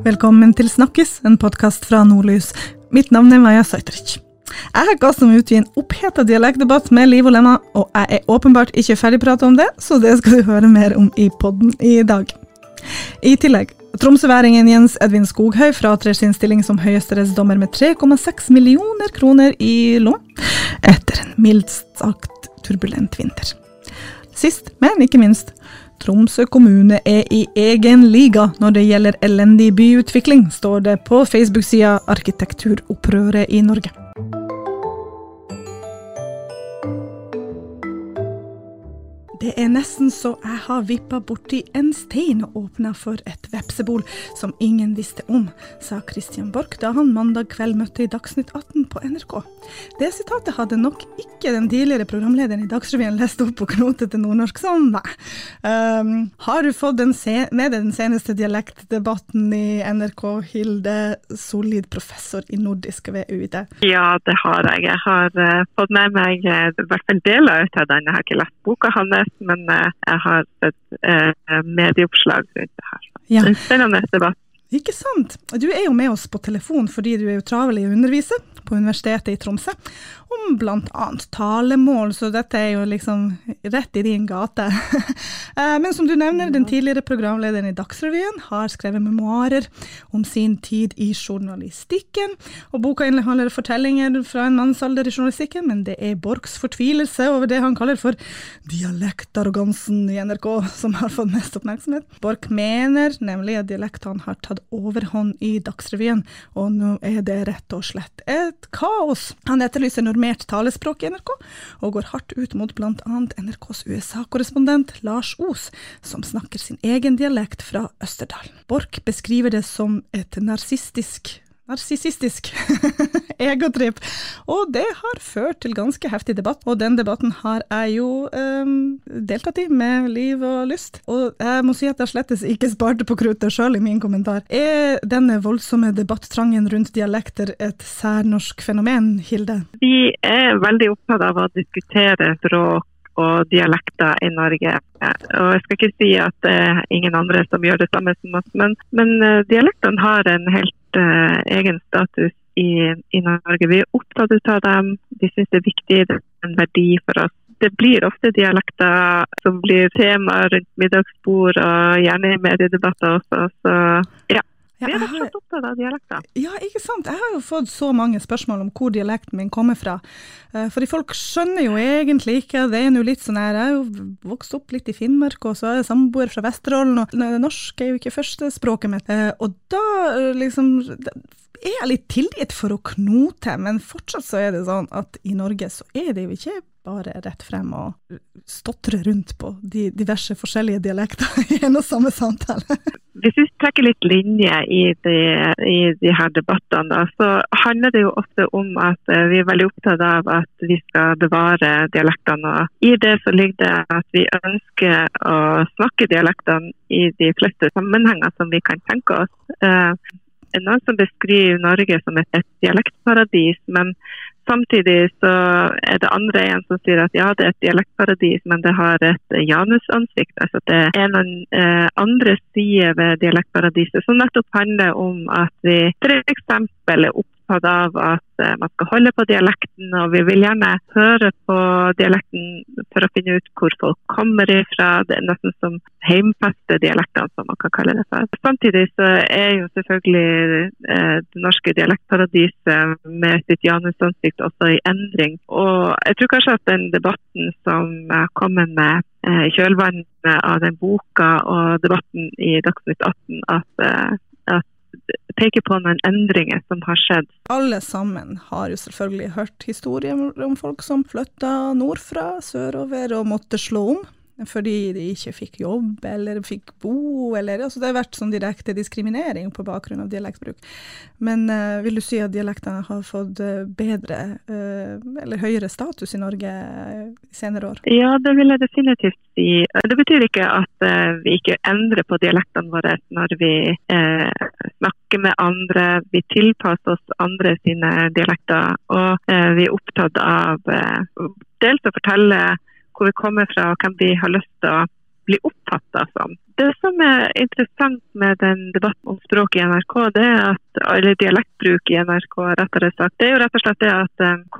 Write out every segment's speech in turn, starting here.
Velkommen til Snakkes, en podkast fra Nordlys. Mitt navn er Maja Sajtric. Jeg har kastet meg ut i en oppheta dialektdebatt med liv og Lena, og jeg er åpenbart ikke ferdigprata om det, så det skal du høre mer om i podden i dag. I tillegg, tromsøværingen Jens Edvin Skoghøy fratrer sin stilling som høyesterettsdommer med 3,6 millioner kroner i lån, etter en mildt sagt turbulent vinter. Sist, men ikke minst, Tromsø kommune er i egen liga når det gjelder elendig byutvikling, står det på Facebook-sida Arkitekturopprøret i Norge. Det er nesten så jeg har vippa borti en stein og åpna for et vepsebol som ingen visste om, sa Christian Borch da han mandag kveld møtte i Dagsnytt 18 på NRK. Det sitatet hadde nok ikke den tidligere programlederen i Dagsrevyen lest opp på knotete nordnorsk som nei. Um, har du fått med deg den seneste dialektdebatten i NRK, Hilde Solid, professor i nordisk ved UiT? Ja, det har jeg. Jeg har uh, fått med meg i hvert fall deler av den. Jeg har ikke lest boka hans men eh, jeg har et eh, medieoppslag rundt det her. Ja. En spennende debatt. Ikke sant. Du er jo med oss på telefon fordi du er jo travel i å undervise på Universitetet i Tromsø om bl.a. talemål, så dette er jo liksom rett i din gate. Eh, men som du nevner, den tidligere programlederen i Dagsrevyen har skrevet memoarer om sin tid i journalistikken. Og boka inneholder fortellinger fra en mannsalder i journalistikken, men det er Borchs fortvilelse over det han kaller for dialektarrogansen i NRK som har fått mest oppmerksomhet. Borch mener nemlig at dialektene har tatt overhånd i Dagsrevyen, og nå er det rett og slett et kaos. Han etterlyser normert talespråk i NRK, og går hardt ut mot bl.a. NRKs USA-korrespondent Lars Os, som snakker sin egen dialekt fra Østerdalen. Borch beskriver det som et narsistisk narsissistisk egotripp. Og det har ført til ganske heftig debatt, og den debatten har jeg jo um, deltatt i med liv og lyst. Og jeg må si at jeg slettes ikke sparte på kruttet sjøl i min kommentar. Er denne voldsomme debattrangen rundt dialekter et særnorsk fenomen, Hilde? Vi er veldig opptatt av å diskutere språk og dialekter i Norge. Og Jeg skal ikke si at det er ingen andre som gjør det samme som oss, men, men eh, dialektene har en helt uh, egen status i, i, Norge. Vi er opptatt av dem, de syns det er viktig, det er en verdi for oss. Det blir ofte dialekter som blir tema rundt middagsbord og gjerne i mediedebatter også. Så ja, vi er rett og slett opptatt av dialekter. Ja, ikke sant. Jeg har jo fått så mange spørsmål om hvor dialekten min kommer fra. Eh, fordi folk skjønner jo egentlig ikke. Det er nå litt sånn her, Jeg er jo vokst opp litt i Finnmark, og så er jeg samboer fra Vesterålen, og norsk er jo ikke førstespråket mitt. Eh, og da eh, liksom er jeg litt tilgitt for å knote, men fortsatt så er det sånn at i Norge så er det jo ikke bare rett frem og stotre rundt på de diverse forskjellige dialekter i en og samme samtale. Hvis vi trekker litt linje i i de her debattene, så handler det jo ofte om at eh, vi er veldig opptatt av at vi skal bevare dialektene. I det så ligger det at vi ønsker å snakke dialektene i de fleste sammenhenger som vi kan tenke oss. Eh, noen som beskriver Norge som et dialektparadis, men Samtidig så er det andre igjen som sier at ja, det er et dialektparadis, men det har et janusansikt. Altså det er noen eh, andre sider ved dialektparadiset som nettopp handler om at vi f.eks. er opptatt opptatt av at eh, man skal holde på dialekten, og vi vil gjerne høre på dialekten for å finne ut hvor folk kommer ifra. Det er nesten som heimfeste dialekter, som man kan kalle det for. Samtidig så er jo selvfølgelig eh, det norske dialektparadiset med sitt janusansikt også i endring. Og jeg tror kanskje at den debatten som kommer med eh, i kjølvannet av den boka og debatten i Dagsnytt 18, at peker på noen endringer som har skjedd. Alle sammen har jo selvfølgelig hørt historier om folk som flytta nordfra, sørover og måtte slå om fordi de ikke fikk jobb eller fikk bo, eller altså Det har vært sånn direkte diskriminering på bakgrunn av dialektbruk. Men uh, vil du si at dialektene har fått uh, bedre uh, eller høyere status i Norge senere år? Ja, det vil jeg definitivt si. Det betyr ikke at vi ikke endrer på dialektene våre når vi snakker med andre. Vi tilpasser oss andre sine dialekter, og vi er opptatt av dels å fortelle hvor vi kommer fra og hvem vi har lyst til å bli oppfatta som. Det som er interessant med den debatten om språk i NRK, det er at, eller dialektbruk i NRK, rettere sagt, det er jo rett og slett det at NRK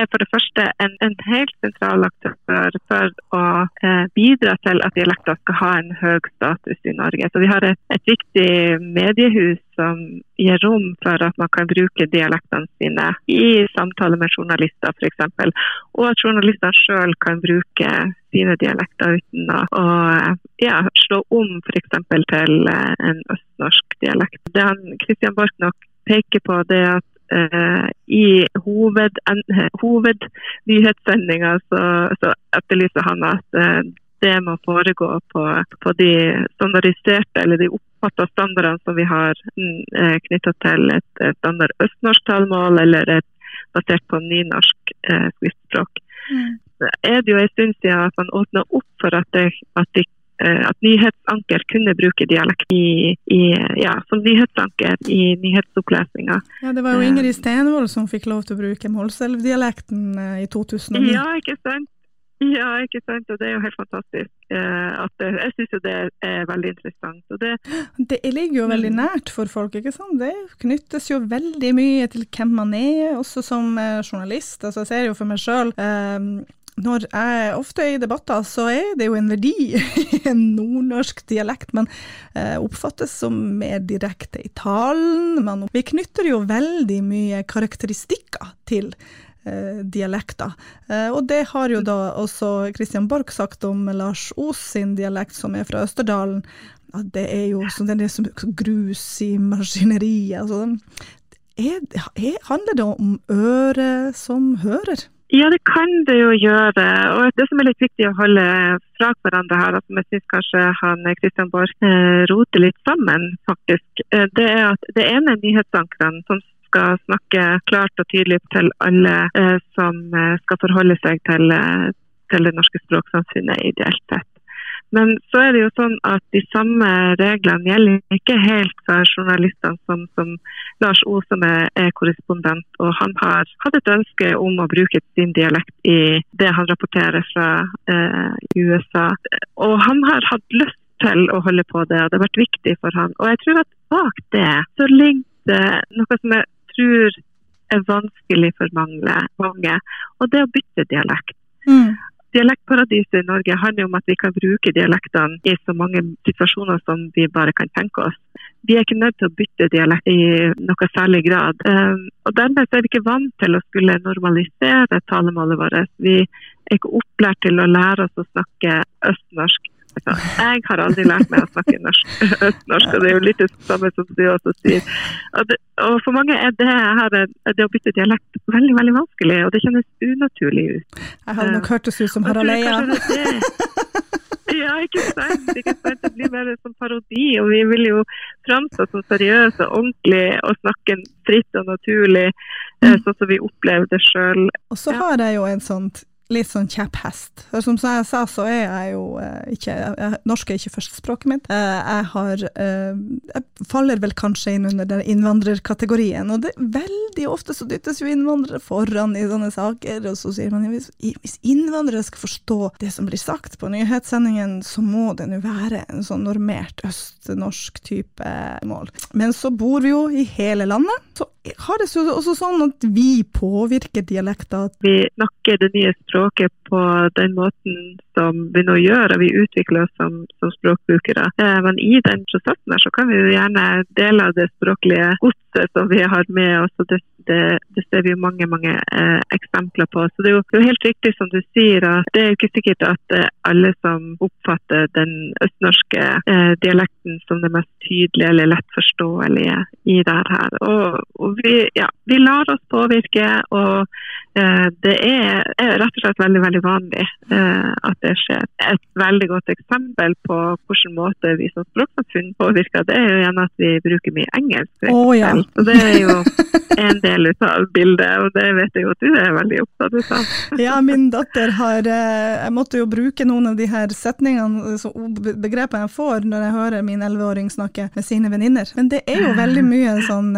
er for det første en, en helt sentral aktør for å eh, bidra til at dialekter skal ha en høy status i Norge. Så Vi har et, et viktig mediehus som gir rom for at man kan bruke dialektene sine i samtale med journalister f.eks. Og at journalistene sjøl kan bruke sine dialekter uten å, å ja, slå om f.eks. til eh, en østnorsk dialekt. Det han Christian Borch nok peker på, det er at uh, i hoved, hovednyhetssendinga så, så, etterlyser han at uh, det må foregå på, på, de standardiserte eller de oppfatta standardene som vi har uh, knytta til et standard østnorsk talemål eller et basert på nynorsk uh, skriftspråk. Mm. er det jo en stund siden at man åpna opp for at, det, at de Eh, at nyhetsanker kunne bruke dialekt i, i, ja, som nyhetsanker i nyhetsopplesninga. Ja, det var jo Ingrid Stenvold som fikk lov til å bruke Målselv-dialekten eh, i 2009. Ja, ikke sant. Ja, ikke sant. Og det er jo helt fantastisk. Eh, det, jeg syns jo det er veldig interessant. Det, det, ligger jo veldig mm. nært for folk, ikke sant. Det knyttes jo veldig mye til hvem man er, også som journalist. Altså, jeg ser jo for meg sjøl når jeg ofte er i debatter, så er det jo en verdi i en nordnorsk dialekt, men eh, oppfattes som mer direkte i talen. Man, vi knytter jo veldig mye karakteristikker til eh, dialekter. Eh, og det har jo da også Christian Borch sagt om Lars Os sin dialekt, som er fra Østerdalen. At det er jo sånn, det er som grus i maskineriet. Altså, er, er, handler det om øret som hører? Ja, det kan det jo gjøre. Og Det som er litt viktig å holde fra hverandre her, som jeg syns kanskje han Kristian Borch eh, roter litt sammen, faktisk, eh, det er at det ene er nyhetsankerne som skal snakke klart og tydelig til alle eh, som skal forholde seg til, til det norske språksamfunnet ideelt sett. Men så er det jo sånn at de samme reglene gjelder ikke helt for journalistene som, som Lars O, som er, er, korrespondent. Og han har hatt et ønske om å bruke sin dialekt i det han rapporterer fra eh, USA. Og han har hatt lyst til å holde på det, og det har vært viktig for han. Og jeg tror at bak det så ligger det noe som jeg tror er vanskelig for mange, og det å bytte dialekt. Mm. Dialektparadiset i Norge handler om at vi kan bruke dialektene i så mange situasjoner som vi bare kan tenke oss. Vi er ikke nødt til å bytte dialekt i noe særlig grad. Um, og Dermed er vi ikke vant til å skulle normalisere talemålet vårt. Vi er ikke opplært til å lære oss å snakke østnorsk jeg har aldri lært meg å snakke norsk, østnorsk, og det er jo litt det samme som du også sier. Og, det, og For mange er det, her, det å bytte dialekt veldig veldig vanskelig, og det kjennes unaturlig ut. Jeg hadde nok hørtes ut som Harald Eia. Ja, ikke sant. ikke sant. Det blir mer som parodi. Og vi vil jo framstå som seriøse og ordentlige og snakke fritt og naturlig, eh, mm. sånn som vi opplever det sjøl. Og så har jeg jo en sånt litt sånn kjepphest. Som jeg sa, så er jeg jo eh, ikke jeg, Norsk er ikke førstespråket mitt. Eh, jeg har eh, Jeg faller vel kanskje inn under den innvandrerkategorien. Og det, veldig ofte så dyttes jo innvandrere foran i sånne saker, og så sier man hvis, hvis innvandrere skal forstå det som blir sagt på nyhetssendingen, så må det nå være en sånn normert østnorsk type mål. Men så bor vi jo i hele landet. så har det også sånn at vi påvirker dialekter? Vi snakker det nye språket på den måten som vi nå gjør, og vi utvikler oss som, som språkbrukere. Eh, men i den prosessen her så kan vi jo gjerne dele av det språklige godset som vi har med oss. og det, det, det ser vi jo mange mange eh, eksempler på. Så Det er jo, det er jo helt riktig som du sier, at det er jo ikke sikkert at eh, alle som oppfatter den østnorske eh, dialekten som det mest tydelige eller lett forståelige i det her. Og, og vi, ja, vi lar oss påvirke. og det er, rett og slett veldig veldig vanlig eh, at det skjer. Et veldig godt eksempel på hvilken måte vi som språksamfunn påvirker, det er jo igjen at vi bruker mye engelsk. Oh, ja. Og det er jo en del av bildet, og det vet jeg jo at du er veldig opptatt av. ja, min datter har eh, Jeg måtte jo bruke noen av de her setningene, begrepene jeg får når jeg hører min elleveåring snakke med sine venninner. Men det er jo veldig mye sånn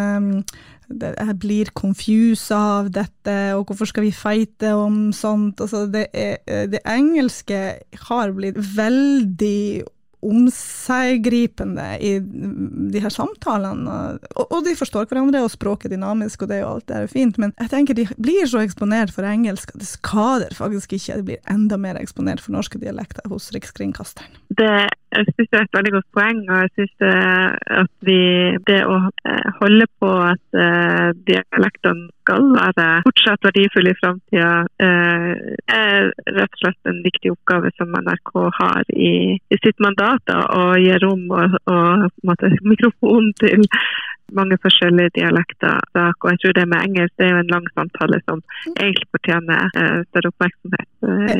jeg blir confusa av dette, og hvorfor skal vi fighte om sånt? Altså, det, er, det, engelske har blitt veldig omseggripende i de her samtalene. Og, og, de forstår hverandre, og språket er dynamisk, og det er jo alt det er fint, men jeg tenker de blir så eksponert for engelsk at det skader faktisk ikke, de blir enda mer eksponert for norske dialekter hos Rikskringkasteren. Det jeg synes det er et veldig godt poeng. og jeg synes at vi, Det å eh, holde på at uh, dialektene skal være fortsatt verdifulle i framtida, er rett og slett en viktig oppgave som NRK har i, sitt mandat. Å gi rom og, og måte, mikrofon til mange forskjellige dialekter. Og jeg tror det med engelsk det er jo en lang samtale som egentlig fortjener uh, større oppmerksomhet.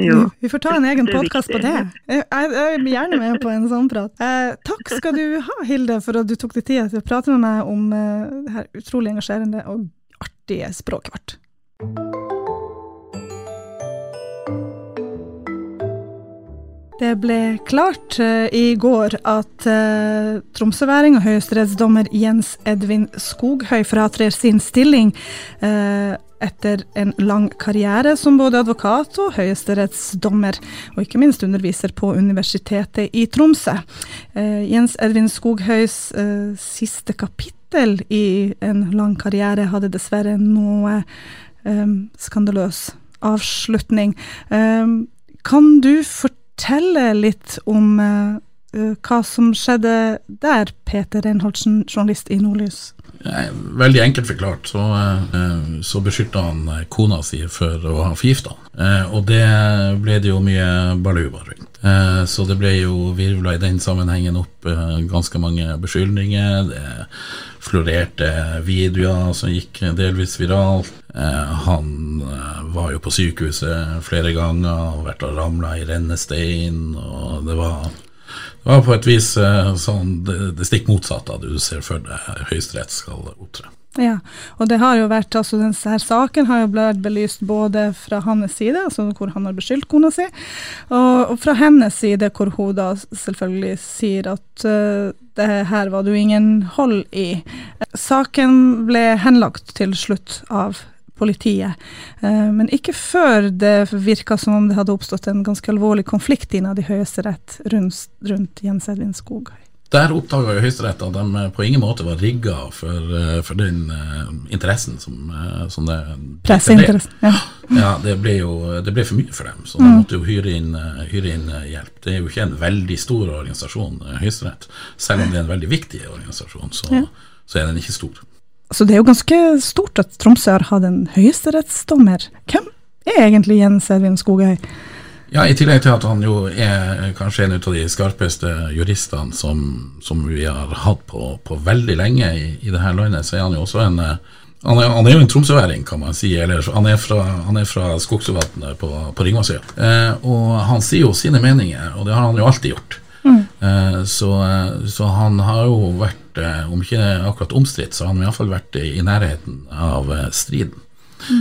Jo, vi får ta en egen podkast på det. Jeg, er gjerne med på en sånn prat. Takk skal du ha, Hilde, for at du tok deg tid til å prate med meg om det her utrolig engasjerende og artige språket vårt. Det ble klart uh, i går at uh, tromsøværing og høyesterettsdommer Jens Edvin Skoghøy fratrer sin stilling uh, etter en lang karriere som både advokat og høyesterettsdommer, og ikke minst underviser på Universitetet i Tromsø. Jens Edvin Skoghøys siste kapittel i en lang karriere hadde dessverre noe skandaløs avslutning. kan du fortelle fortelle litt om uh, hva som skjedde der, Peter Reinholdsen, journalist i Nordlys? Veldig enkelt forklart så, uh, så beskytta han kona si for å ha forgifta han. Og det ble det jo mye baluba rundt. Så det ble jo virvla i den sammenhengen opp ganske mange beskyldninger. Det florerte videoer som gikk delvis viralt. Han var jo på sykehuset flere ganger og vært og ramla i rennestein. Og det var, det var på et vis eh, sånn det, det stikk motsatte av det du ser for deg Høyesterett skal opptre. Ja, og det har jo vært, altså denne saken har jo blitt belyst både fra hans side, altså hvor han har beskyldt kona si, og, og fra hennes side, hvor hun da selvfølgelig sier at uh, det her var det jo ingen hold i. Saken ble henlagt til slutt av politiet. Eh, men ikke før det virka som om det hadde oppstått en ganske alvorlig konflikt innad i Høyesterett rundt, rundt Jens Edvin Skoghøy. Der oppdaga Høyesterett at de på ingen måte var rigga for, eh, for den uh, interessen som, uh, som det Presseinteressen, ja. ja. det ble jo det ble for mye for dem, så de mm. måtte jo hyre inn, hyre inn hjelp. Det er jo ikke en veldig stor organisasjon, Høyesterett. Selv om det er en veldig viktig organisasjon, så, ja. så er den ikke stor. Så det er jo ganske stort at Tromsø har hatt en høyesterettsdommer. Hvem er egentlig Jens Edvin Skogøy? Ja, I tillegg til at han jo er kanskje en av de skarpeste juristene som, som vi har hatt på, på veldig lenge i, i dette landet, så er han jo også en eh, han er, han er jo en tromsøværing, kan man si. Eller han er fra, han fra Skogsvatnet på, på Ringvassøya. Eh, og han sier jo sine meninger, og det har han jo alltid gjort. Mm. Eh, så, eh, så, han har jo vært Eh, om ikke akkurat omstridt, så har han iallfall vært i nærheten av eh, striden. Mm.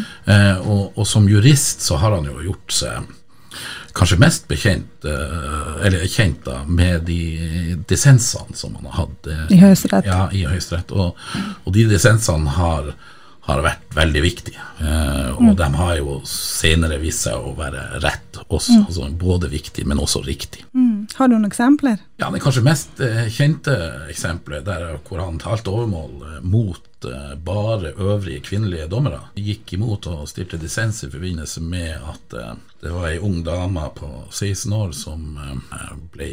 Og, og, som jurist så har han jo gjort seg kanskje mest bekjent, eller kjent da, med de dissensene som han har hatt i Høyesterett. Ja, i Høyesterett. Og, og de dissensene har har vært veldig viktig. Eh, og mm. de har jo senere vist seg å være rett også. Mm. Altså både viktig, men også riktig. Mm. Har du noen eksempler? Ja, Det kanskje mest eh, kjente eksempelet der hvor han talte overmål eh, mot eh, bare øvrige kvinnelige dommere. Gikk imot og stilte dissens i forbindelse med at eh, det var ei ung dame på 16 år som ble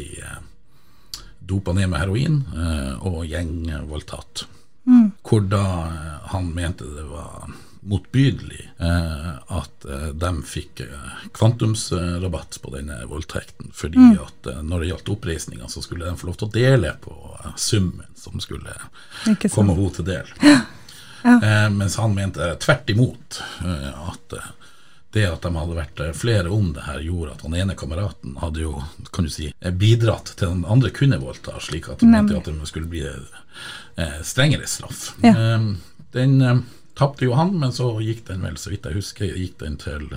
dopa ned med heroin og gjengvoldtatt. Mm. Hvor da eh, han mente det var motbydelig eh, at eh, de fikk eh, kvantumsrabatt på denne voldtekten. Fordi mm. at eh, når det gjaldt oppreisninga, så skulle de få lov til å dele på eh, summen som skulle komme henne til del. Ja. Ja. mens han mente tvert imot at det at de hadde vært flere om det her, gjorde at han ene kameraten hadde jo kan du si, bidratt til den andre kunne voldta, slik at de mente at det skulle bli eh, strengere straff. Ja. Eh, den eh, tapte jo han, men så gikk den vel, så vidt jeg husker, gikk den til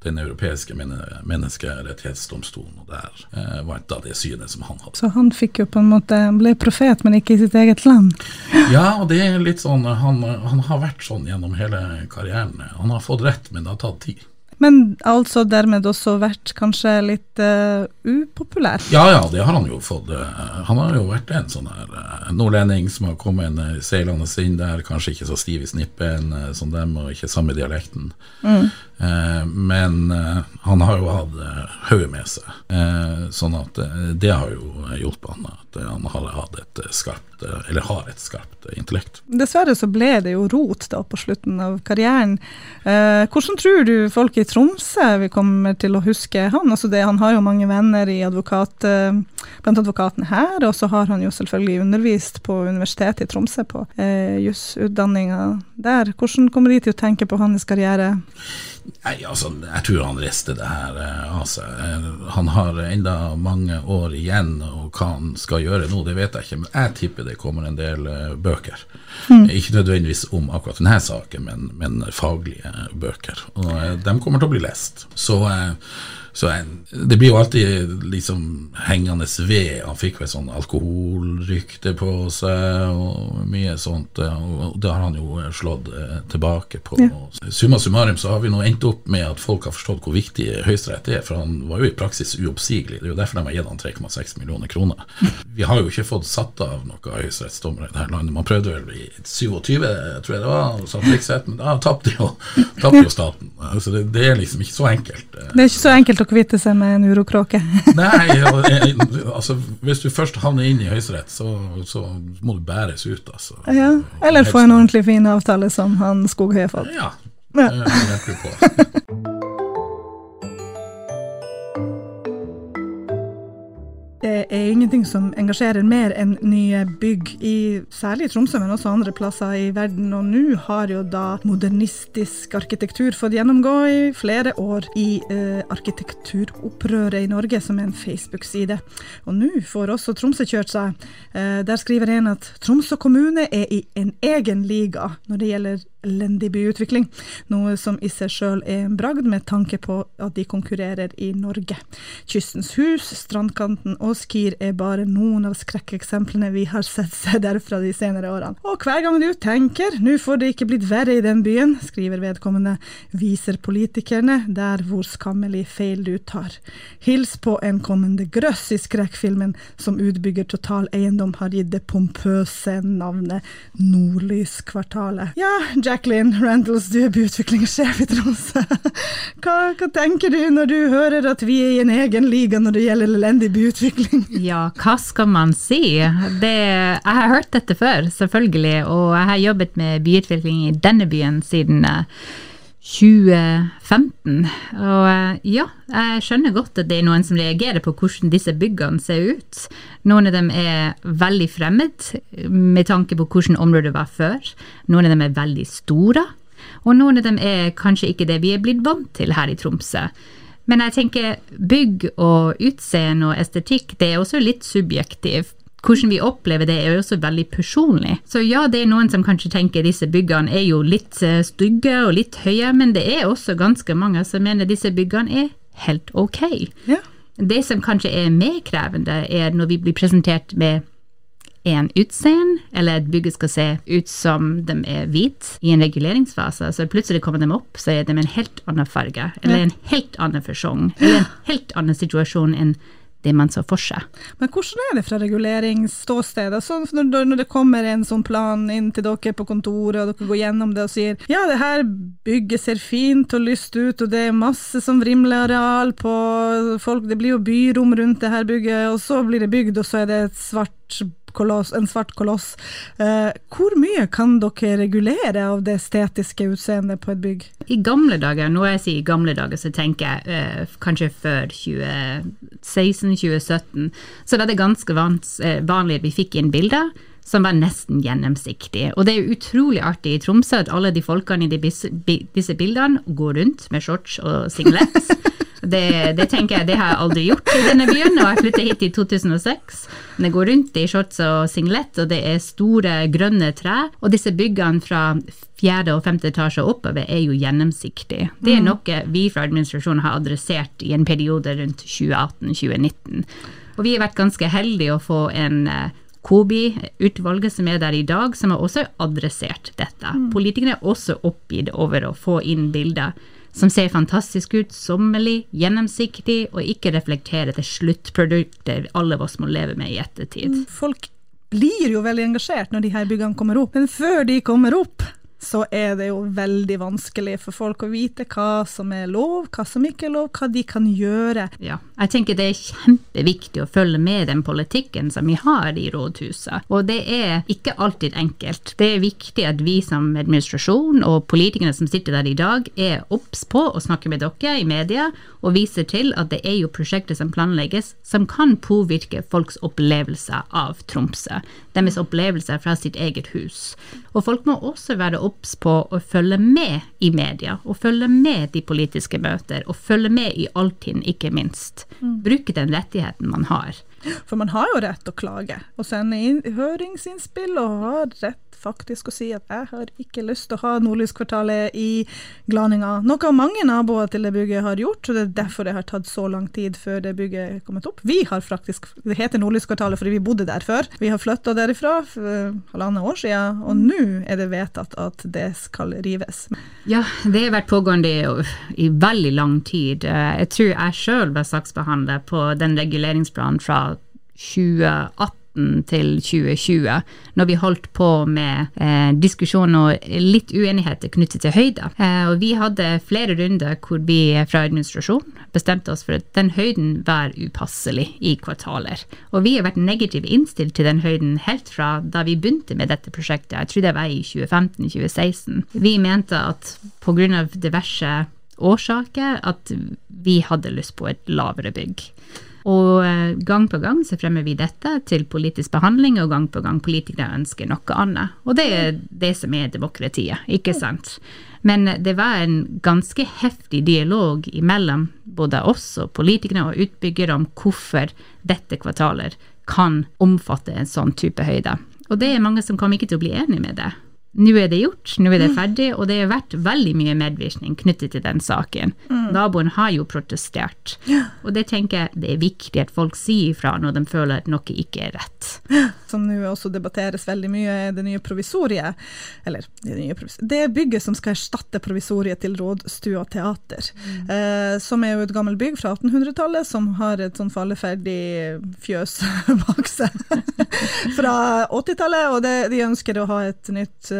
Den europeiske menneskerettighetsdomstolen, og der eh, var da det synet som han hadde. Så han fikk jo på en måte ble profet, men ikke i sitt eget land? ja, og det er litt sånn han, han har vært sånn gjennom hele karrieren. Han har fått rett, men det har tatt tid. Men altså dermed også vært kanskje litt uh, upopulær? Ja ja, det har han jo fått. Han har jo vært en sånn her uh, nordlending som har kommet inn seilende inn der, kanskje ikke så stiv i snippen uh, som dem, og ikke samme dialekten. Mm. Men han har jo hatt hodet med seg, sånn at det har jo hjulpet han. At han har hatt et skarpt, eller har et skarpt intellekt. Dessverre så ble det jo rot da på slutten av karrieren. hvordan tror du folk i Tromsø vi kommer til å huske han. Altså det, han har jo mange venner i advokat, eh, blant advokatene her, og så har han jo selvfølgelig undervist på Universitetet i Tromsø, på eh, jusutdanninga der. Hvordan kommer de til å tenke på hans karriere? Nei, altså, Jeg tror han rister det her av altså. seg. Han har enda mange år igjen, og hva han skal gjøre nå, det vet jeg ikke. Men jeg tipper det kommer en del uh, bøker. Mm. Ikke nødvendigvis om akkurat denne saken, men, men faglige bøker. Og de kommer til å bli lest. Så uh, så det blir jo alltid liksom hengende ved. Han fikk vel sånn alkoholrykte på seg og mye sånt, og det har han jo slått eh, tilbake på. Ja. Summa summarum så har vi nå endt opp med at folk har forstått hvor viktig Høyesterett er, for han var jo i praksis uoppsigelig. Det er jo derfor de har gitt han 3,6 millioner kroner. Vi har jo ikke fått satt av noen høyesterettsdommere i dette landet. Man prøvde vel i 27, tror jeg det var, og satt riksrett, men da tapte jo, jo staten. Altså det, det er liksom ikke så enkelt. Det er ikke så enkelt å kvitte seg med en urokråke. Nei, altså hvis du først havner inn i Høyesterett, så, så, må du bæres ut, altså. Ja, eller få en ordentlig fin avtale som han Skog har fått. Ja, det hjelper på. er ingenting som engasjerer mer enn nye bygg, i, særlig i Tromsø, men også andre plasser i verden. Og nå har jo da modernistisk arkitektur fått gjennomgå i flere år i eh, Arkitekturopprøret i Norge, som er en Facebook-side. Og nå får også Tromsø kjørt seg. Eh, der skriver en at Tromsø kommune er i en egen liga når det gjelder elendig byutvikling, noe som i seg sjøl er en bragd med tanke på at de konkurrerer i Norge. Kystens hus, strandkanten og Skir er bare noen av skrekkeksemplene vi har sett seg derfra de senere årene. Og hver gang du tenker nå får det ikke blitt verre i den byen, skriver vedkommende, viser politikerne der hvor skammelig feil du tar. Hils på en kommende grøss i skrekkfilmen som utbygger Total Eiendom har gitt det pompøse navnet Nordlyskvartalet. Ja, Jack Jacqueline Randalls, du er byutviklingssjef i Tromsø. Hva, hva, tenker du når du hører at vi er i en egen liga når det gjelder elendig byutvikling? Ja, hva skal man si? Det, jeg har hørt dette før, selvfølgelig, og jeg har jobbet med byutvikling i denne byen siden 2015. Og eh, ja, jeg skjønner godt at det er noen som reagerer på hvordan disse byggene ser ut. Noen av dem er veldig fremmed med tanke på hvordan området var før. Noen av dem er veldig store, og noen av dem er kanskje ikke det vi er blitt vant til her i Tromsø. Men jeg tenker bygg og utseende og estetikk, det er også litt subjektivt hvordan vi opplever det, er jo også veldig personlig. Så ja, det er noen som kanskje tenker disse byggene er jo litt eh, stygge og litt høye, men det er også ganske mange som mener disse byggene er helt ok. Ja. Det som kanskje er mer krevende, er når vi blir presentert med en utseende, eller et bygget skal se ut som de er hvite i en reguleringsfase, så plutselig kommer de opp, så er de en helt annen farge, eller en helt annen fasong, eller en helt annen situasjon enn det man så for seg. Men hvordan er det fra reguleringsståsted? Altså, når, når det kommer en sånn plan inn til dere på kontoret, og dere går gjennom det og sier ja, det her bygget ser fint og lyst ut, og det er masse som vrimleareal på folk, det blir jo byrom rundt det her bygget, og så blir det bygd, og så er det et svart koloss, en svart koloss. Eh, hvor mye kan dere regulere av det estetiske utseendet på et bygg? I gamle dager, når jeg sier gamle dager, så tenker jeg eh, kanskje før 2016-2017, så var det ganske eh, vanlig at vi fikk inn bilder som var nesten gjennomsiktige. Og det er utrolig artig i Tromsø at alle de folkene i disse bildene går rundt med shorts og singlet. Det, det, tenker jeg, det har jeg aldri gjort i denne byen, og jeg flyttet hit i 2006. Men jeg går rundt i shorts og singlet, og det er store, grønne trær. Og disse byggene fra fjerde og femte etasje oppover er jo gjennomsiktige. Det er mm. noe vi fra administrasjonen har adressert i en periode rundt 2018-2019. Og vi har vært ganske heldige å få en eh, KOBI-utvalget som er der i dag, som har også adressert dette. Mm. Politikerne er også oppgitt over å få inn bilder som ser fantastisk ut, sommerlig, gjennomsiktig, og ikke reflekterer det sluttproduktet alle av oss må leve med i ettertid. Folk blir jo veldig engasjert når de her byggene kommer opp, men før de kommer opp, så er det jo veldig vanskelig for folk å vite hva som er lov, hva som ikke er lov, hva de kan gjøre. Ja, jeg tenker det er kjempeviktig å følge med den politikken som vi har i rådhuset, og det er ikke alltid enkelt. Det er viktig at vi som administrasjon og politikerne som sitter der i dag, er obs på å snakke med dere i media og viser til at det er jo prosjekter som planlegges som kan påvirke folks opplevelser av Tromsø, deres opplevelser fra sitt eget hus. Og folk må også være obs på å følge med i media, og følge med de politiske møter, og følge med i Altinn, ikke minst. Bruke den rettigheten man har. For man har jo rett å klage og sende inn høringsinnspill, og har rett faktisk å si at jeg har ikke lyst til å ha Nordlyskvartalet i Glaninga. Noe mange naboer til det bygget har gjort, og det er derfor det har tatt så lang tid før det bygget er kommet opp. Vi har faktisk, Det heter Nordlyskvartalet fordi vi bodde der før. Vi har flytta derifra for halvannet år siden, og nå er det vedtatt at det skal rives. Ja, det har vært pågående i, i veldig lang tid. Jeg tror jeg sjøl var saksbehandler på den reguleringsplanen fra 2018 til 2020, når vi holdt på med eh, diskusjon og litt uenigheter knyttet til høyde. Eh, og vi hadde flere runder hvor vi fra administrasjonen bestemte oss for at den høyden var upasselig i kvartaler. Og vi har vært negativt innstilt til den høyden helt fra da vi begynte med dette prosjektet, jeg tror det var i 2015-2016. Vi mente at pga. diverse årsaker at vi hadde lyst på et lavere bygg. Og eh, gang på gang så fremmer vi dette til politisk behandling, og gang på gang politikere ønsker noe annet. Og det er det som er demokratiet, ikke sant. Men det var en ganske heftig dialog mellom både oss og politikere og utbyggere om hvorfor dette kvartalet kan omfatte en sånn type høyde. Og det er mange som kommer ikke til å bli enig med det. Nå er det gjort, nå er det ferdig, og det har vært veldig mye medvirkning knyttet til den saken. Mm. Naboen har jo protestert, og det tenker jeg det er viktig at folk sier ifra når de føler at noe ikke er rett. Som nå også debatteres veldig mye, er det nye provisoriet, eller det, nye provisoriet, det bygget som skal erstatte provisoriet til Rådstua teater, mm. eh, som er jo et gammelt bygg fra 1800-tallet, som har et sånn falleferdig fjøs bak seg fra 80-tallet, og det, de ønsker å ha et nytt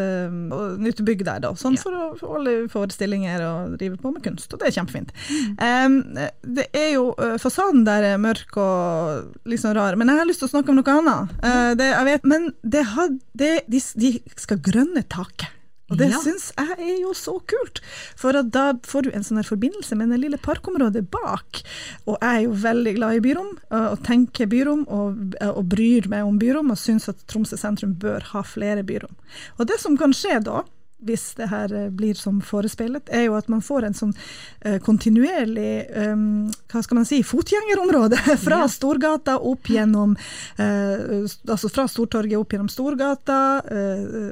uh, nytt bygg der, da. Sånn ja. for å holde forestillinger og drive på med kunst, og det er kjempefint. Um, det er jo uh, Fasaden der er mørk og litt sånn rar, men jeg har lyst til å snakke om noe annet. Uh, det, jeg vet, men det had, det, de, de skal grønne taket. Og det ja. syns jeg er jo så kult, for da får du en sånn forbindelse med det lille parkområdet bak. Og jeg er jo veldig glad i byrom, og tenker byrom, og, og bryr meg om byrom, og syns at Tromsø sentrum bør ha flere byrom. Og det som kan skje da, hvis det her eh, blir som forespeilet, er jo at man får en sånn uh, kontinuerlig um, hva skal man si, fotgjengerområde fra Storgata opp gjennom uh, Altså fra Stortorget opp gjennom Storgata,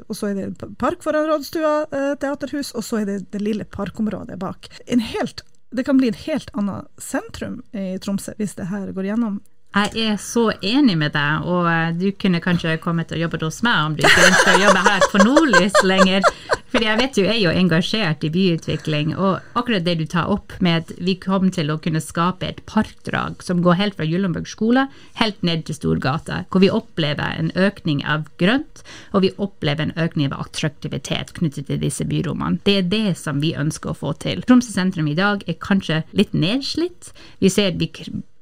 og så er det park foran Rådstua teaterhus, og så er det det lille parkområdet bak. En helt det kan bli et helt annet sentrum i Tromsø hvis det her går gjennom. Jeg er så enig med deg, og du kunne kanskje kommet og jobbet hos meg om du ikke ønsker å jobbe her på Nordlys lenger. Fordi jeg vet jo jeg er jo engasjert i byutvikling, og akkurat det du tar opp med at vi kommer til å kunne skape et parkdrag som går helt fra Gyllenborg skole helt ned til Storgata, hvor vi opplever en økning av grønt, og vi opplever en økning av attraktivitet knyttet til disse byrommene. Det er det som vi ønsker å få til. Tromsø sentrum i dag er kanskje litt nedslitt. Vi ser vi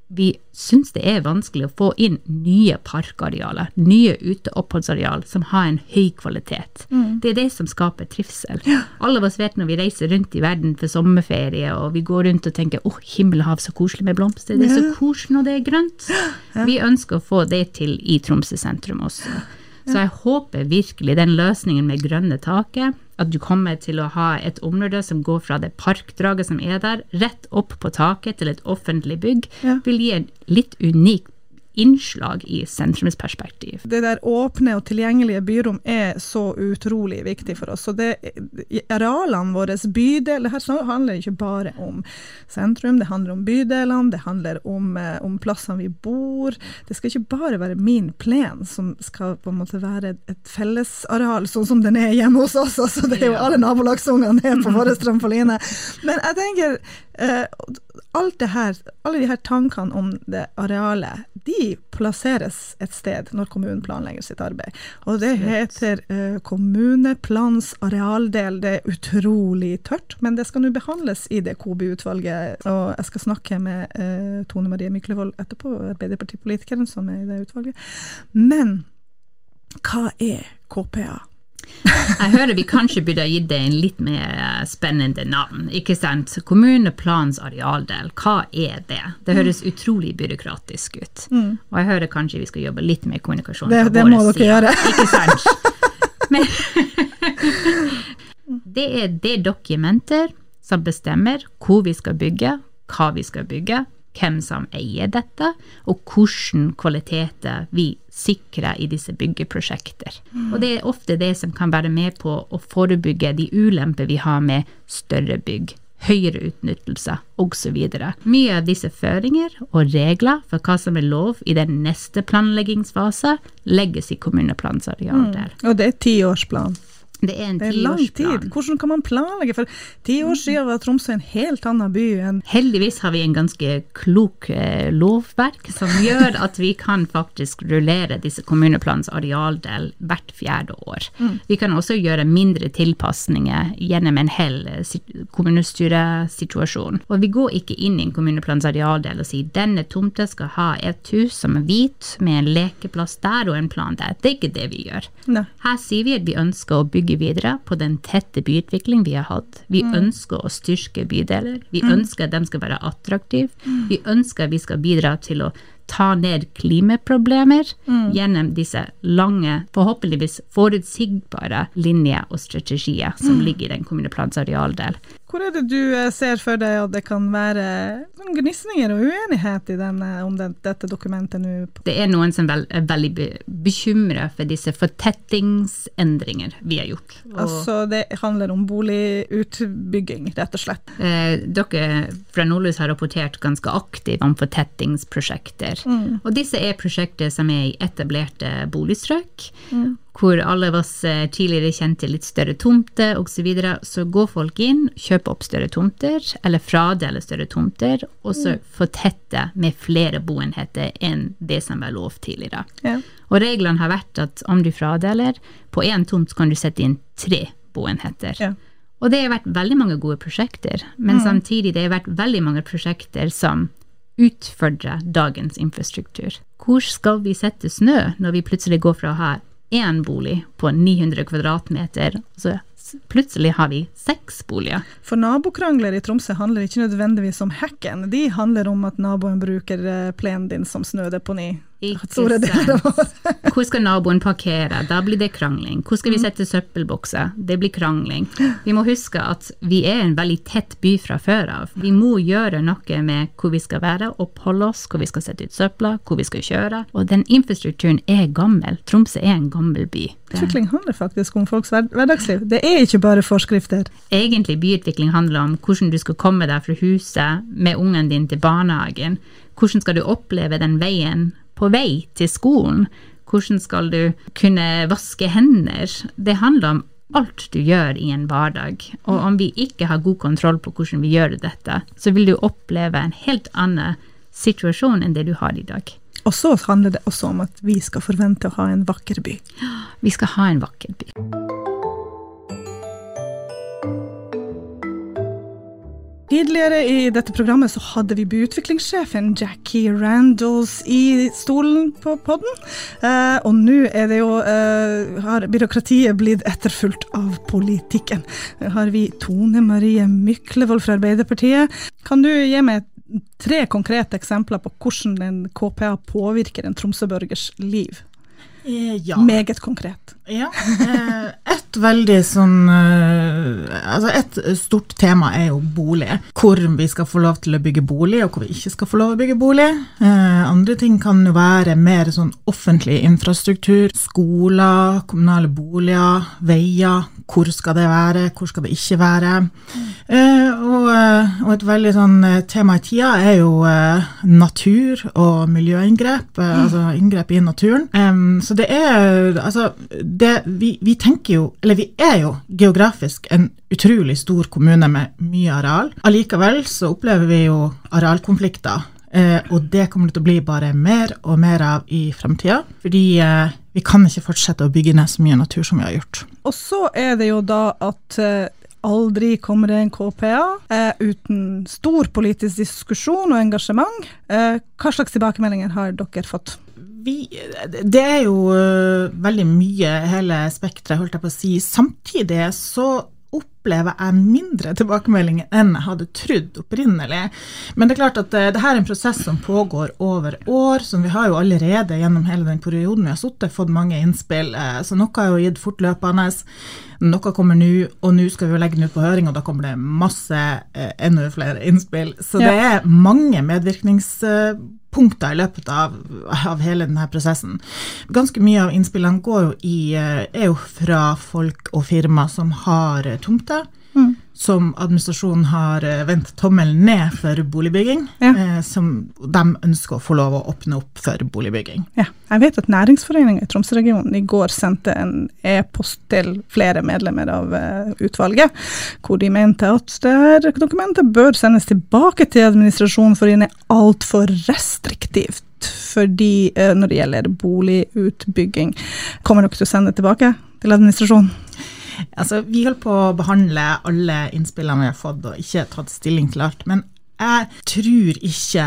vi syns det er vanskelig å få inn nye parkarealer, nye uteoppholdsareal som har en høy kvalitet. Mm. Det er det som skaper trivsel. Ja. Alle av oss vet når vi reiser rundt i verden for sommerferie, og vi går rundt og tenker 'Å, oh, himmel og hav, så koselig med blomster'. Det er så koselig når det er grønt. Ja. Vi ønsker å få det til i Tromsø sentrum også. Så jeg håper virkelig den løsningen med grønne taket at du kommer til å ha et område som går fra det parkdraget som er der, rett opp på taket til et offentlig bygg, ja. vil gi en litt unik innslag i sentrumsperspektiv. Det der åpne og tilgjengelige byrom er så utrolig viktig for oss. Så det, arealene våre, bydel Det her handler ikke bare om sentrum, det handler om bydelene, det handler om, eh, om plassene vi bor. Det skal ikke bare være min plen som skal på en måte være et fellesareal, sånn som den er hjemme hos oss. Altså, det er jo alle nabolagsungene er på vår trampoline. Men jeg tenker eh, alt det her, alle de her tankene om det arealet, de plasseres et sted når kommunen planlegger sitt arbeid. Og det heter uh, kommuneplans arealdel. Det er utrolig tørt, men det skal nå behandles i det KOBI-utvalget. Og jeg skal snakke med uh, Tone Marie Myklevold etterpå, Arbeiderpartipolitikeren som er i det utvalget. Men hva er KPA? Jeg hører vi kanskje burde ha gitt det en litt mer eh, spennende navn. ikke sant? Kommuneplans arealdel, hva er det? Det høres utrolig byråkratisk ut. Mm. Og jeg hører kanskje vi skal jobbe litt med kommunikasjon. Det, det må dere gjøre. Ikke sant? Men det er det dokumenter som bestemmer hvor vi skal bygge, hva vi skal bygge, hvem som eier dette, og hvilke kvaliteter vi sikrer i disse byggeprosjekter. Mm. Og det er ofte det som kan være med på å forebygge de ulemper vi har med større bygg, høyere utnyttelse osv. Mye av disse føringer og regler for hva som er lov i den neste planleggingsfase, legges i kommuneplansareal der. Mm. Og det er tiårsplan? Det er en tid. Hvordan kan man planlegge? For ti år siden var Tromsø en helt annen by enn Heldigvis har vi en ganske klok eh, lovverk som gjør at vi kan faktisk rullere disse kommuneplans arealdel hvert fjerde år. Mm. Vi kan også gjøre mindre tilpasninger gjennom en hel eh, kommunestyresituasjon. Og vi går ikke inn i en kommuneplans arealdel og sier denne tomta skal ha et hus som er hvit, med en lekeplass der og en plan der. Det er ikke det vi gjør. Ne. Her sier vi at vi ønsker å bygge bygge videre på den tette byutvikling vi har hatt. Vi mm. ønsker å styrke bydeler. Vi mm. ønsker at de skal være attraktive. Mm. Vi ønsker at vi skal bidra til å ta ned klimaproblemer mm. gjennom disse lange, forhåpentligvis forutsigbare linjer og strategier som mm. ligger i den kommuneplans arealdel. Hvor er det du eh, ser for deg at det kan være gnisninger og uenighet denne, om det, dette dokumentet nå? Det er noen som er veldig be, bekymra for disse fortettingsendringer vi har gjort. Og, altså det handler om boligutbygging, rett og slett? Eh, dere fra Nordlys har rapportert ganske aktivt om fortettingsprosjekter. Mm. Og disse er prosjekter som er i etablerte boligstrøk. Mm hvor alle av oss eh, tidligere kjente litt større tomter osv. Så, videre. så går folk inn, kjøper opp større tomter, eller fradeler større tomter, og så mm. fortetter med flere boenheter enn det som var lov tidligere. Ja. Og reglene har vært at om du fradeler, på én tomt kan du sette inn tre boenheter. Ja. Og det har vært veldig mange gode prosjekter, men mm. samtidig det har vært veldig mange prosjekter som utfordrer dagens infrastruktur. Hvor skal vi sette snø når vi plutselig går fra å ha én bolig på 900 kvadratmeter, så plutselig har vi seks boliger. For nabokrangler i Tromsø handler ikke nødvendigvis om hekken, de handler om at naboen bruker eh, plenen din som snødeponi. Ikke sant. Hvor skal naboen parkere? Da blir det krangling. Hvor skal vi mm. sette søppelbokser? Det blir krangling. Vi må huske at vi er en veldig tett by fra før av. Vi må gjøre noe med hvor vi skal være, oppholde oss, hvor vi skal sette ut søpla, hvor vi skal kjøre. Og den infrastrukturen er gammel. Tromsø er en gammel by. Utvikling handler faktisk om folks hverdagsliv. Det er ikke bare forskrifter. Egentlig byutvikling handler om hvordan du skal komme deg fra huset med ungen din til barnehagen. Hvordan skal du oppleve den veien på vei til skolen. Hvordan skal du kunne vaske hender? Det handler om alt du gjør i en hverdag. Og om vi ikke har god kontroll på hvordan vi gjør dette, så vil du oppleve en helt annen situasjon enn det du har i dag. Og så handler det også om at vi skal forvente å ha en vakker by. Vi skal ha en vakker by. Tidligere i dette programmet så hadde vi byutviklingssjefen Jackie Randalls i stolen på podden. Eh, og nå er det jo eh, har byråkratiet blitt etterfulgt av politikken. Nå har vi Tone Marie Myklevold fra Arbeiderpartiet. Kan du gi meg tre konkrete eksempler på hvordan en KPA påvirker en tromsøborgers liv? Eh, Ja. Meget konkret. Ja, eh, et veldig sånn eh, Altså et stort tema er jo bolig. Hvor vi skal få lov til å bygge bolig, og hvor vi ikke skal få lov å bygge bolig. Eh, andre ting kan jo være mer sånn offentlig infrastruktur, skoler, kommunale boliger, veier. Hvor skal det være, hvor skal det ikke være? Og, et veldig sånn tema i tida er jo natur og miljøinngrep, eh, altså inngrep i naturen. Så det er altså det, vi, vi tenker jo, eller vi er jo geografisk en utrolig stor kommune med mye areal. Allikevel så opplever vi jo arealkonflikter. Eh, og det kommer det til å bli bare mer og mer av i fremtida. Fordi eh, vi kan ikke fortsette å bygge ned så mye natur som vi har gjort. Og så er det jo da at eh, aldri kommer det en KPA eh, uten stor politisk diskusjon og engasjement. Eh, hva slags tilbakemeldinger har dere fått? Vi, det er jo øh, veldig mye, hele spekteret, holdt jeg på å si. Samtidig så opplever jeg mindre tilbakemeldinger enn jeg hadde trodd opprinnelig. Men det er klart at det, det her er en prosess som pågår over år, som vi har jo allerede gjennom hele den perioden vi har sittet, fått mange innspill. eh, Så noe har jo gitt fortløpende. Noe kommer nå, og nå skal vi jo legge den ut på høring, og da kommer det masse, eh, enda flere innspill. Så det er mange medvirkningspunkter i løpet av, av hele denne prosessen. Ganske mye av innspillene jo i, eh, er jo fra folk og firma som har tomter. tomter. Som administrasjonen har eh, vendt tommelen ned for boligbygging. Ja. Eh, som de ønsker å få lov å åpne opp for boligbygging. Ja, jeg vet at Næringsforeningen i Tromsø-regionen i går sendte en e-post til flere medlemmer av uh, utvalget, hvor de mente at det dokumentet bør sendes tilbake til administrasjonen fordi den er altfor restriktivt. Fordi uh, når det gjelder boligutbygging, kommer dere til å sende det tilbake til administrasjonen? Altså, vi holder på å behandle alle innspillene vi har fått, og ikke tatt stilling til alt. Men jeg tror ikke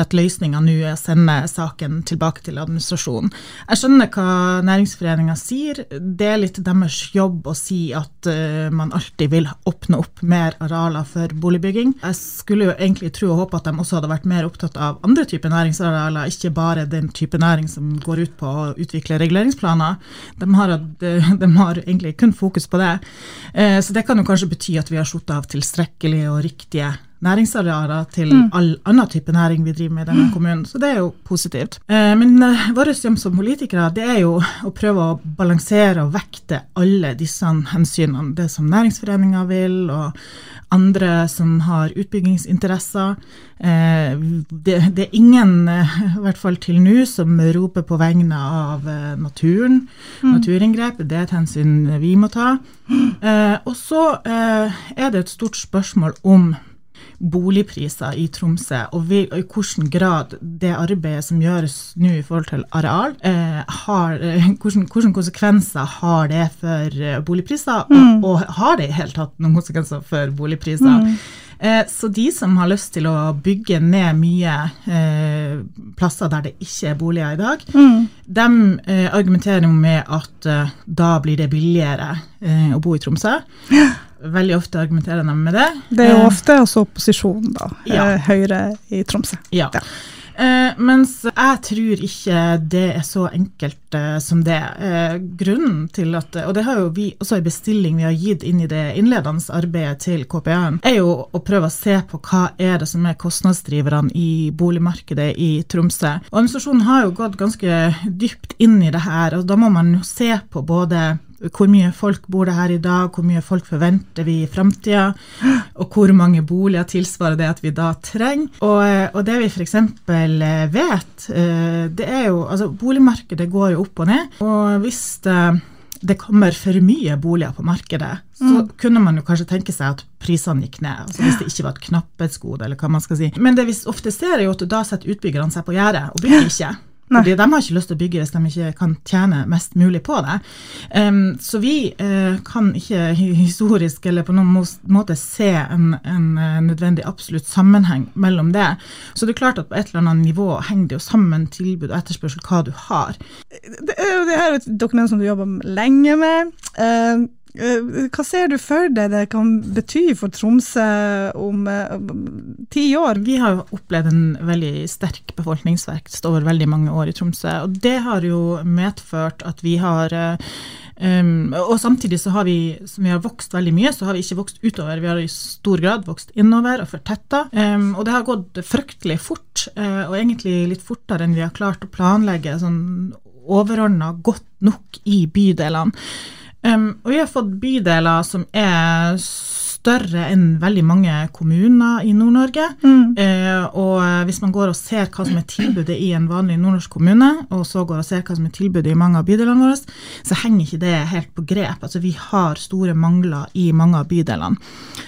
at løsninga nå er å sende saken tilbake til administrasjonen. Jeg skjønner hva Næringsforeninga sier. Det er litt deres jobb å si at uh, man alltid vil åpne opp mer arealer for boligbygging. Jeg skulle jo egentlig tro og håpe at de også hadde vært mer opptatt av andre typer næringsarealer, ikke bare den type næring som går ut på å utvikle reguleringsplaner. De har, de har egentlig kun fokus på det. Uh, så det kan jo kanskje bety at vi har satt av tilstrekkelige og riktige næringsarealer til all annen type næring vi driver med i denne kommunen, så det er jo positivt. Eh, men eh, vår jobb som politikere det er jo å prøve å balansere og vekte alle disse hensynene. Det som næringsforeninger vil, og andre som har utbyggingsinteresser. Eh, det, det er ingen, i hvert fall til nå, som roper på vegne av naturen. Naturinngrep, det er et hensyn vi må ta. Eh, og så eh, er det et stort spørsmål om boligpriser i Tromsø, og, vi, og i hvilken grad det arbeidet som gjøres nå i forhold til areal, eh, har, hvordan, hvilke, hvilke konsekvenser har det for boligpriser, boligpriser, og, og har det i hele tatt noen konsekvenser for boligpriser? Eh, så de som har lyst til å bygge ned mye eh, plasser der det ikke er boliger i dag, de eh, argumenterer med at eh, da blir det billigere eh, å bo i Tromsø. Veldig ofte argumenterer de med det. Det er jo Eh, ofte altså opposisjonen, da. Ja. eh, Høyre i Tromsø. Ja. Ja. Eh, mens jeg tror ikke det er så enkelt eh, som det. Eh, grunnen til at, og det har jo vi også en bestilling vi har gitt inn i det innledende arbeidet til KPA-en, er jo å prøve å se på hva er det som er kostnadsdriverne i boligmarkedet i Tromsø. Og Administrasjonen har jo gått ganske dypt inn i det her, og da må man jo se på både hvor mye folk bor det her i dag, hvor mye folk forventer vi i framtida, og hvor mange boliger tilsvarer det at vi da trenger. Og, eh, og det vi f.eks. vet, eh, det er jo Altså, boligmarkedet går jo opp og ned, og hvis det, det kommer for mye boliger på markedet, så kunne man jo kanskje tenke seg at prisene gikk ned. altså Hvis det ikke var et knapphetsgode, eller hva man skal si. Men det vi ofte ser, er jo at da setter utbyggerne seg på gjerdet og bygger ikke. Fordi de har ikke lyst til å bygge hvis de ikke kan tjene mest mulig på det. Um, så vi uh, kan ikke historisk eller på noen måte se en, en uh, nødvendig absolutt sammenheng mellom det. Så det er klart at på et eller annet nivå henger det jo sammen tilbud og etterspørsel hva du har. Det er jo det er et dokument som du jobber lenge med. Eh, Eh, Hva ser du for deg det kan bety for Tromsø om eh, ti år? Vi har opplevd en veldig sterk befolkningsvekst over veldig mange år i Tromsø. Og det har jo medført at vi har eh, um, Og samtidig så har vi, som vi har vokst veldig mye, så har vi ikke vokst utover. Vi har i stor grad vokst innover og fortetta. Um, og det har gått fryktelig fort, uh, og egentlig litt fortere enn vi har klart å planlegge sånn overordna godt nok i bydelene. Um, og vi har fått bydeler som er større enn veldig mange kommuner i Nord-Norge. Eh, og hvis man går og ser hva som er tilbudet i en vanlig nordnorsk kommune, og så går og ser hva som er tilbudet i mange av bydelene våre, så henger ikke det helt på grep. Altså Vi har store mangler i mange av bydelene.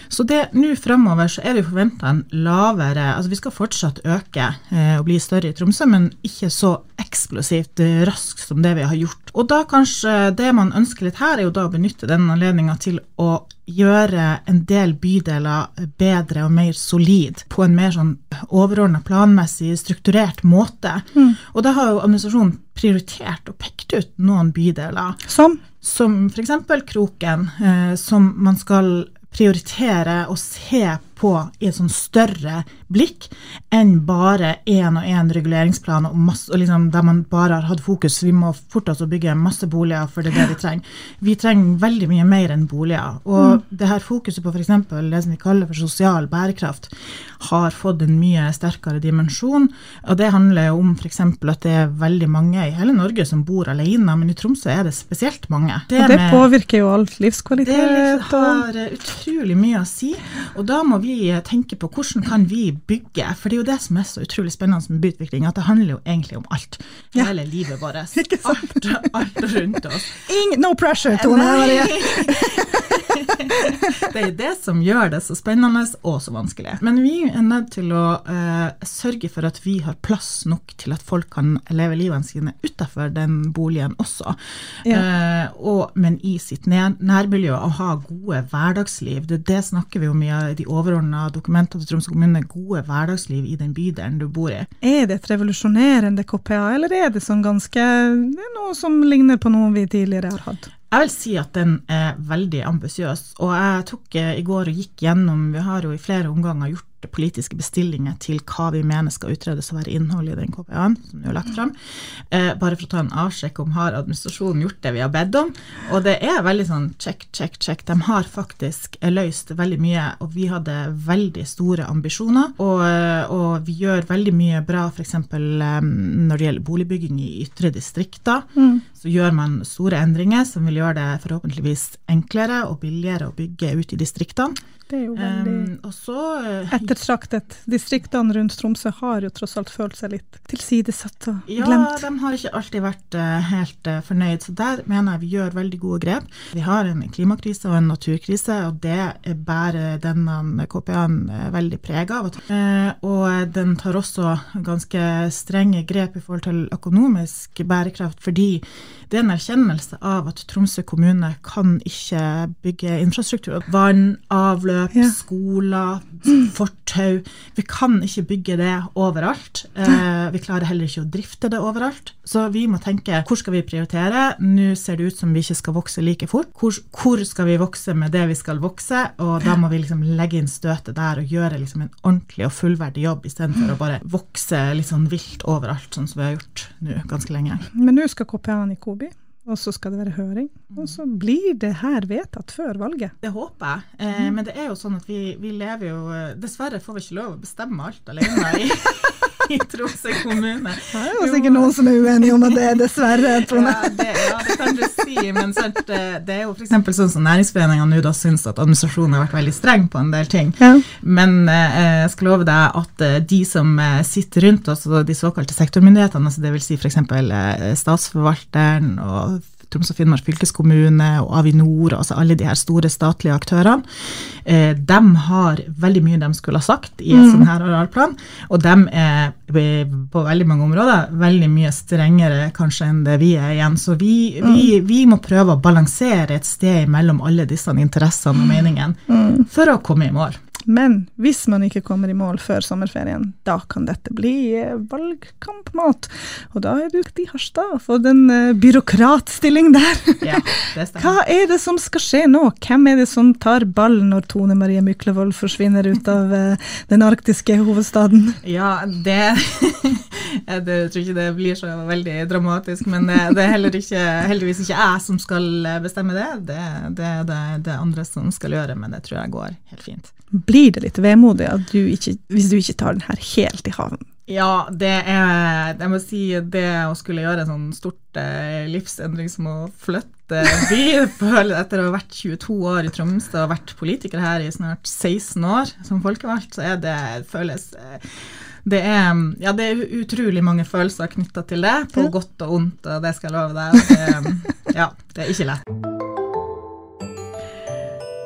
Så det nå fremover så er det forventa en lavere Altså vi skal fortsatt øke eh, og bli større i Tromsø, men ikke så eksplosivt eh, raskt som det vi har gjort. Og da kanskje det man ønsker litt her, er jo da å benytte den anledninga til å gjøre en del bydeler bedre og mer solid på en mer sånn overordna, planmessig, strukturert måte. Og da har jo administrasjonen prioritert og pekt ut noen bydeler, Som? som f.eks. Kroken, eh, som man skal prioritere og se på i et sånn større blikk enn bare én og én reguleringsplan og masse, og liksom der man bare har hatt fokus. Vi må forte oss å bygge masse boliger, for det er det vi trenger. Vi trenger veldig mye mer enn boliger. Og det her fokuset på f.eks. det som vi kaller for sosial bærekraft, har fått en mye sterkere dimensjon. Og det handler jo om f.eks. at det er veldig mange i hele Norge som bor alene, men i Tromsø er det spesielt mange. Og det med- påvirker jo all livskvalitet. Det har utrolig mye å si, og da må vi eh, tenker på hvordan kan vi bygge, for det er jo det som er så utrolig spennende med byutvikling, at det handler jo egentlig om alt. Ja. Hele livet vårt. Alt, alt rundt oss. Ingen, no pressure, Tone. Det er det som gjør det så spennende og så vanskelig. Men vi er nødt til å eh, sørge for at vi har plass nok til at folk kan leve livene sine utenfor den boligen også. Eh, og, men i sitt nær, nærmiljø og ha gode hverdagsliv. Det, det snakker vi om i de overordna dokumentene til Troms kommune. Gode hverdagsliv i den bydelen du bor i. Er det et revolusjonerende KPA, eller er det sånn ganske det er noe som ligner på noe vi tidligere har hatt? Jeg vil si at den er veldig ambisiøs, og jeg tok eh, i går og gikk gjennom Vi har jo i flere omganger gjort politiske bestillinger til hva vi mener skal utredes og være innholdet i den KPA-en som har lagt fram. Eh, bare for å ta en avsjekk om har administrasjonen gjort det vi har bedt om. Og det er veldig sånn check, check, check. De har faktisk eh, løst veldig mye, og vi hadde veldig store ambisjoner. Og, eh, og vi gjør veldig mye bra f.eks. når det gjelder boligbygging i ytre distrikter. Så gjør man store endringer som vil gjøre det forhåpentligvis enklere og billigere å bygge ut i distriktene. Det er jo veldig Um, og så eh, ettertraktet. Distriktene rundt Tromsø har jo tross alt følt seg litt tilsidesatt og glemt. Ja, de har ikke alltid vært eh, helt eh, fornøyd, så der mener jeg vi gjør veldig gode grep. Vi har en klimakrise og en naturkrise, og det bærer denne KPA-en eh, veldig preg av. Og den tar også ganske strenge grep i forhold til økonomisk bærekraft, fordi det er en erkjennelse av at Tromsø kommune kan ikke bygge infrastruktur. Vann, avløp, Ja. skoler, fortau. Vi kan ikke bygge det overalt. Eh, vi klarer heller ikke å drifte det overalt. Så vi må tenke hvor skal vi prioritere? Nå ser det ut som vi ikke skal vokse like fort. Hvor, hvor skal vi vokse med det vi skal vokse? Og da må vi liksom legge inn støtet der og gjøre liksom en ordentlig og fullverdig jobb, istedenfor å bare vokse litt sånn vilt overalt, sånn som vi har gjort nå ganske lenge. Men nå skal KPA-en i Kobi, og så skal det være høring. Og så blir det her vedtatt før valget. Det håper jeg. Eh, men det er jo sånn at vi, vi lever jo eh, Dessverre får vi ikke lov å bestemme alt alene i, i Tromsø kommune. Det er jo sikkert noen som er uenige om at det er dessverre, Trond. Ja det, ja, det kan du si, men sant, eh, det er jo f.eks. sånn som næringsforeningene nå da syns at administrasjonen har vært veldig streng på en del ting. Ja. Men eh, jeg skal love deg at eh, de som eh, sitter rundt oss, de såkalte sektormyndighetene, altså dvs. Si f.eks. Eh, statsforvalteren og Troms og Finnmark fylkeskommune og Avinor, altså alle de her store statlige aktørene, eh, de har veldig mye de skulle ha sagt i en sånn her arealplan, og de er eh, på veldig mange områder veldig mye strengere kanskje enn det vi er igjen. Så vi, vi, vi må prøve å balansere et sted mellom alle disse interessene og meningene for å komme i mål. Men hvis man ikke kommer i mål før sommerferien, da kan dette bli eh, valgkampmat. Og da er du i Harstad og fått en uh, byråkratstilling der. Ja, det stemmer. Hva er det som skal skje nå? Hvem er det som tar ballen når Tone Marie Myklevold forsvinner ut av uh, den arktiske hovedstaden? Ja, det Jeg tror ikke det blir så veldig dramatisk, men det, det er heller ikke, heldigvis ikke jeg som skal bestemme det. Det, det er det, det andre som skal gjøre, men det tror jeg går helt fint. Blir det litt vemodig du ikke, hvis du ikke tar den her helt i havn? Ja, det er Jeg må si det å skulle gjøre en sånn stort eh, livsendring som å flytte by Etter å ha vært 22 år i Tromsø og vært politiker her i snart 16 år som folkevalgt, så er det føles eh, det er, ja, det er utrolig mange følelser knytta til det, på ja. godt og ondt, og det skal jeg love deg. Det, ja, det er ikke lett.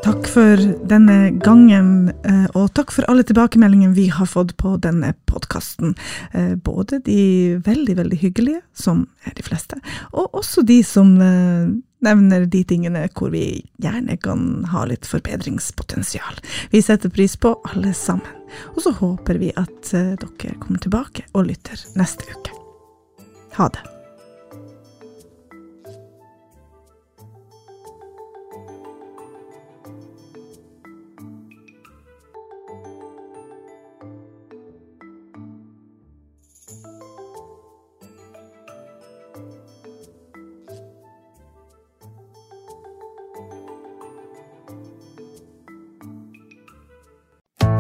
Takk for denne gangen, eh, og takk for alle tilbakemeldingene vi har fått på denne podkasten. Eh, både de veldig, veldig hyggelige, som er de fleste, og også de som eh, nevner de tingene hvor vi gjerne kan ha litt forbedringspotensial. Vi setter pris på alle sammen. Og så håper vi at dere kommer tilbake og lytter neste uke. Ha det.